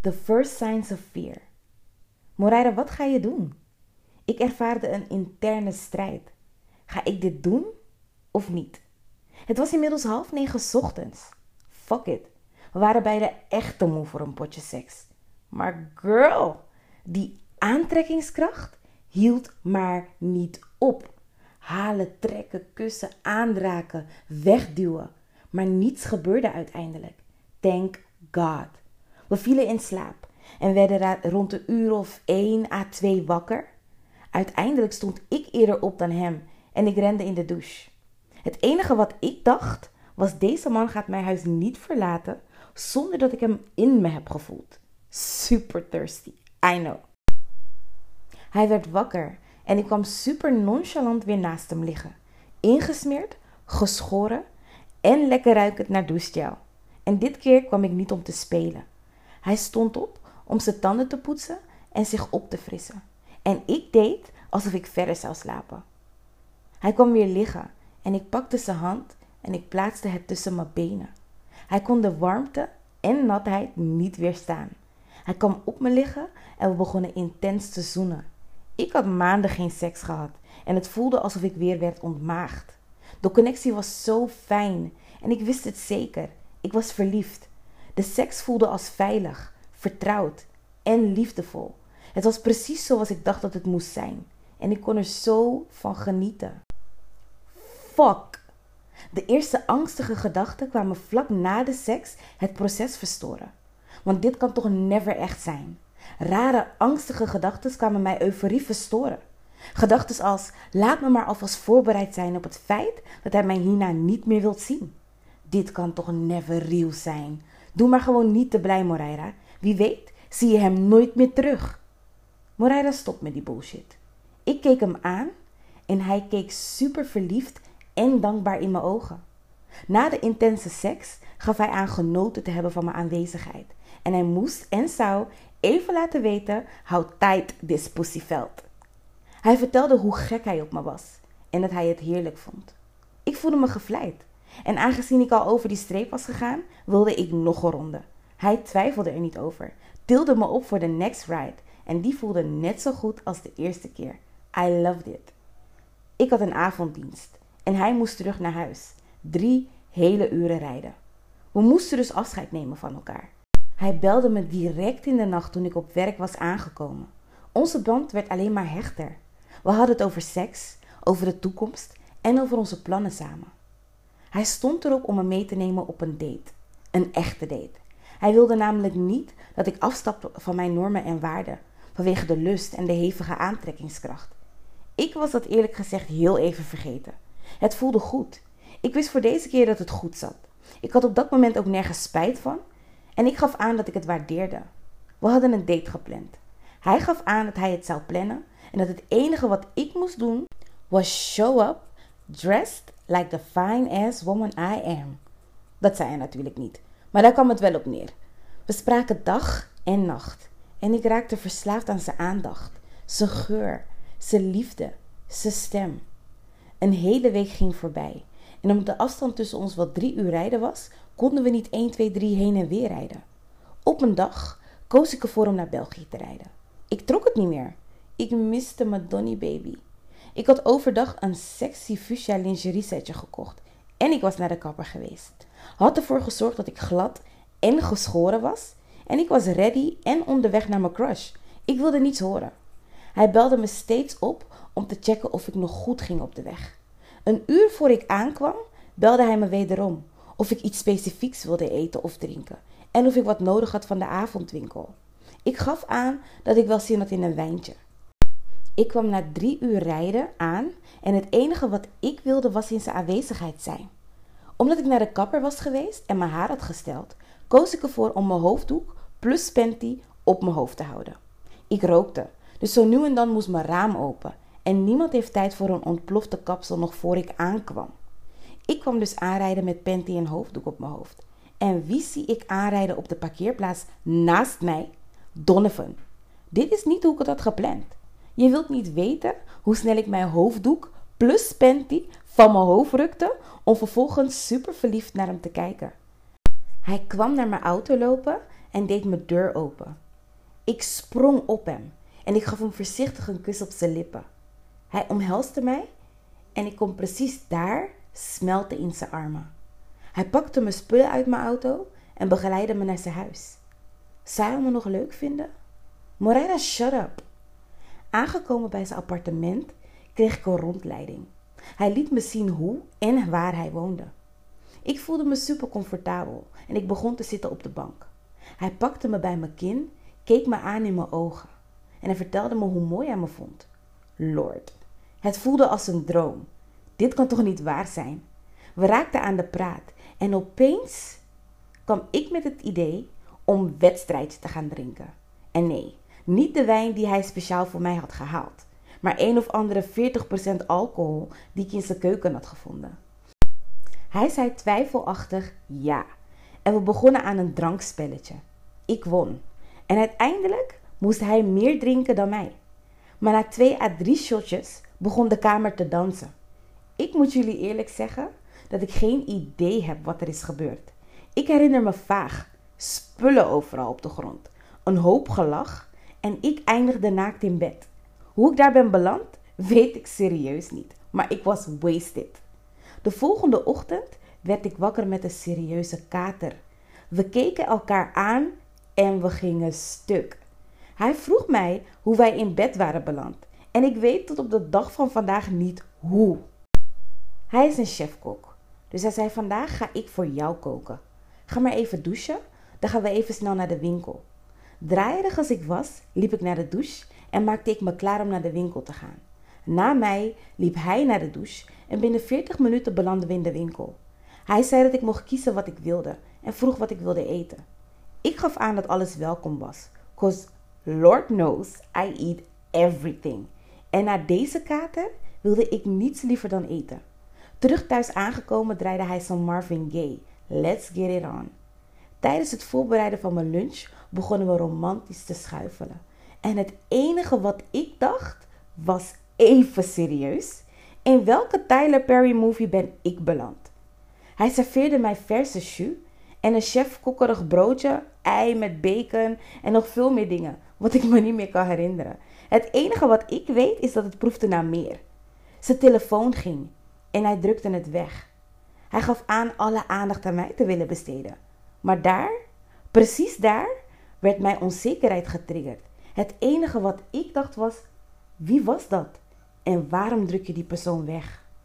The first signs of fear. Moraira, wat ga je doen? Ik ervaarde een interne strijd. Ga ik dit doen of niet? Het was inmiddels half negen ochtends. Fuck it. We waren beide echt te moe voor een potje seks. Maar girl, die aantrekkingskracht hield maar niet op. Halen, trekken, kussen, aanraken, wegduwen. Maar niets gebeurde uiteindelijk. Thank God. We vielen in slaap en werden rond de uur of 1 à 2 wakker. Uiteindelijk stond ik eerder op dan hem en ik rende in de douche. Het enige wat ik dacht was: deze man gaat mijn huis niet verlaten zonder dat ik hem in me heb gevoeld. Super thirsty, I know. Hij werd wakker en ik kwam super nonchalant weer naast hem liggen. Ingesmeerd, geschoren en lekker ruikend naar douchegel. En dit keer kwam ik niet om te spelen. Hij stond op om zijn tanden te poetsen en zich op te frissen. En ik deed alsof ik verder zou slapen. Hij kwam weer liggen en ik pakte zijn hand en ik plaatste het tussen mijn benen. Hij kon de warmte en natheid niet weerstaan. Hij kwam op me liggen en we begonnen intens te zoenen. Ik had maanden geen seks gehad en het voelde alsof ik weer werd ontmaagd. De connectie was zo fijn en ik wist het zeker. Ik was verliefd. De seks voelde als veilig, vertrouwd en liefdevol. Het was precies zoals ik dacht dat het moest zijn. En ik kon er zo van genieten. Fuck. De eerste angstige gedachten kwamen vlak na de seks het proces verstoren. Want dit kan toch never echt zijn. Rare, angstige gedachten kwamen mij euforie verstoren. Gedachten als: laat me maar alvast voorbereid zijn op het feit dat hij mij hierna niet meer wilt zien. Dit kan toch never real zijn. Doe maar gewoon niet te blij, Moreira. Wie weet, zie je hem nooit meer terug. Moreira stopt met die bullshit. Ik keek hem aan en hij keek super verliefd en dankbaar in mijn ogen. Na de intense seks gaf hij aan genoten te hebben van mijn aanwezigheid. En hij moest en zou even laten weten how tight this pussy felt. Hij vertelde hoe gek hij op me was en dat hij het heerlijk vond. Ik voelde me gevleid. En aangezien ik al over die streep was gegaan, wilde ik nog een ronde. Hij twijfelde er niet over, tilde me op voor de next ride en die voelde net zo goed als de eerste keer. I loved it. Ik had een avonddienst en hij moest terug naar huis. Drie hele uren rijden. We moesten dus afscheid nemen van elkaar. Hij belde me direct in de nacht toen ik op werk was aangekomen. Onze band werd alleen maar hechter. We hadden het over seks, over de toekomst en over onze plannen samen. Hij stond erop om me mee te nemen op een date. Een echte date. Hij wilde namelijk niet dat ik afstapte van mijn normen en waarden vanwege de lust en de hevige aantrekkingskracht. Ik was dat eerlijk gezegd heel even vergeten. Het voelde goed. Ik wist voor deze keer dat het goed zat. Ik had op dat moment ook nergens spijt van en ik gaf aan dat ik het waardeerde. We hadden een date gepland. Hij gaf aan dat hij het zou plannen en dat het enige wat ik moest doen was show up dressed like the fine ass woman I am. Dat zei hij natuurlijk niet, maar daar kwam het wel op neer. We spraken dag en nacht en ik raakte verslaafd aan zijn aandacht, zijn geur, zijn liefde, zijn stem. Een hele week ging voorbij en omdat de afstand tussen ons wel drie uur rijden was, konden we niet 1, 2, 3 heen en weer rijden. Op een dag koos ik ervoor om naar België te rijden. Ik trok het niet meer. Ik miste mijn Donny baby. Ik had overdag een sexy fuchsia lingerie setje gekocht en ik was naar de kapper geweest. Had ervoor gezorgd dat ik glad en geschoren was en ik was ready en onderweg naar mijn crush. Ik wilde niets horen. Hij belde me steeds op om te checken of ik nog goed ging op de weg. Een uur voor ik aankwam, belde hij me wederom of ik iets specifieks wilde eten of drinken en of ik wat nodig had van de avondwinkel. Ik gaf aan dat ik wel zin had in een wijntje. Ik kwam na drie uur rijden aan en het enige wat ik wilde was in zijn aanwezigheid zijn. Omdat ik naar de kapper was geweest en mijn haar had gesteld, koos ik ervoor om mijn hoofddoek plus panty op mijn hoofd te houden. Ik rookte, dus zo nu en dan moest mijn raam open en niemand heeft tijd voor een ontplofte kapsel nog voor ik aankwam. Ik kwam dus aanrijden met panty en hoofddoek op mijn hoofd. En wie zie ik aanrijden op de parkeerplaats naast mij? Donovan. Dit is niet hoe ik het had gepland. Je wilt niet weten hoe snel ik mijn hoofddoek plus panty van mijn hoofd rukte om vervolgens super verliefd naar hem te kijken. Hij kwam naar mijn auto lopen en deed mijn deur open. Ik sprong op hem en ik gaf hem voorzichtig een kus op zijn lippen. Hij omhelste mij en ik kon precies daar smelten in zijn armen. Hij pakte mijn spullen uit mijn auto en begeleidde me naar zijn huis. Zou hij me nog leuk vinden? Moreira, shut up. Aangekomen bij zijn appartement kreeg ik een rondleiding. Hij liet me zien hoe en waar hij woonde. Ik voelde me super comfortabel en ik begon te zitten op de bank. Hij pakte me bij mijn kin, keek me aan in mijn ogen en hij vertelde me hoe mooi hij me vond. Lord, het voelde als een droom. Dit kan toch niet waar zijn? We raakten aan de praat en opeens kwam ik met het idee om wedstrijd te gaan drinken. En nee, niet de wijn die hij speciaal voor mij had gehaald, maar een of andere 40% alcohol die ik in zijn keuken had gevonden. Hij zei twijfelachtig ja. En we begonnen aan een drankspelletje. Ik won. En uiteindelijk moest hij meer drinken dan mij. Maar na twee à drie shotjes begon de kamer te dansen. Ik moet jullie eerlijk zeggen dat ik geen idee heb wat er is gebeurd. Ik herinner me vaag spullen overal op de grond, een hoop gelach en ik eindigde naakt in bed. Hoe ik daar ben beland, weet ik serieus niet, maar ik was wasted. De volgende ochtend werd ik wakker met een serieuze kater. We keken elkaar aan en we gingen stuk. Hij vroeg mij hoe wij in bed waren beland en ik weet tot op de dag van vandaag niet hoe. Hij is een chefkok, dus hij zei: Vandaag ga ik voor jou koken. Ga maar even douchen, dan gaan we even snel naar de winkel. Draaierig als ik was, liep ik naar de douche en maakte ik me klaar om naar de winkel te gaan. Na mij liep hij naar de douche en binnen 40 minuten belanden we in de winkel. Hij zei dat ik mocht kiezen wat ik wilde en vroeg wat ik wilde eten. Ik gaf aan dat alles welkom was, cause Lord knows I eat everything. En na deze kater wilde ik niets liever dan eten. Terug thuis aangekomen draaide hij zo'n Marvin Gaye. Let's get it on. Tijdens het voorbereiden van mijn lunch begonnen we romantisch te schuifelen. En het enige wat ik dacht was even serieus. In welke Tyler Perry movie ben ik beland? Hij serveerde mij verse jus en een chef broodje, ei met bacon en nog veel meer dingen, wat ik me niet meer kan herinneren. Het enige wat ik weet is dat het proefde naar meer. Zijn telefoon ging en hij drukte het weg. Hij gaf aan alle aandacht aan mij te willen besteden. Maar daar, precies daar, werd mijn onzekerheid getriggerd. Het enige wat ik dacht was: wie was dat? En waarom druk je die persoon weg?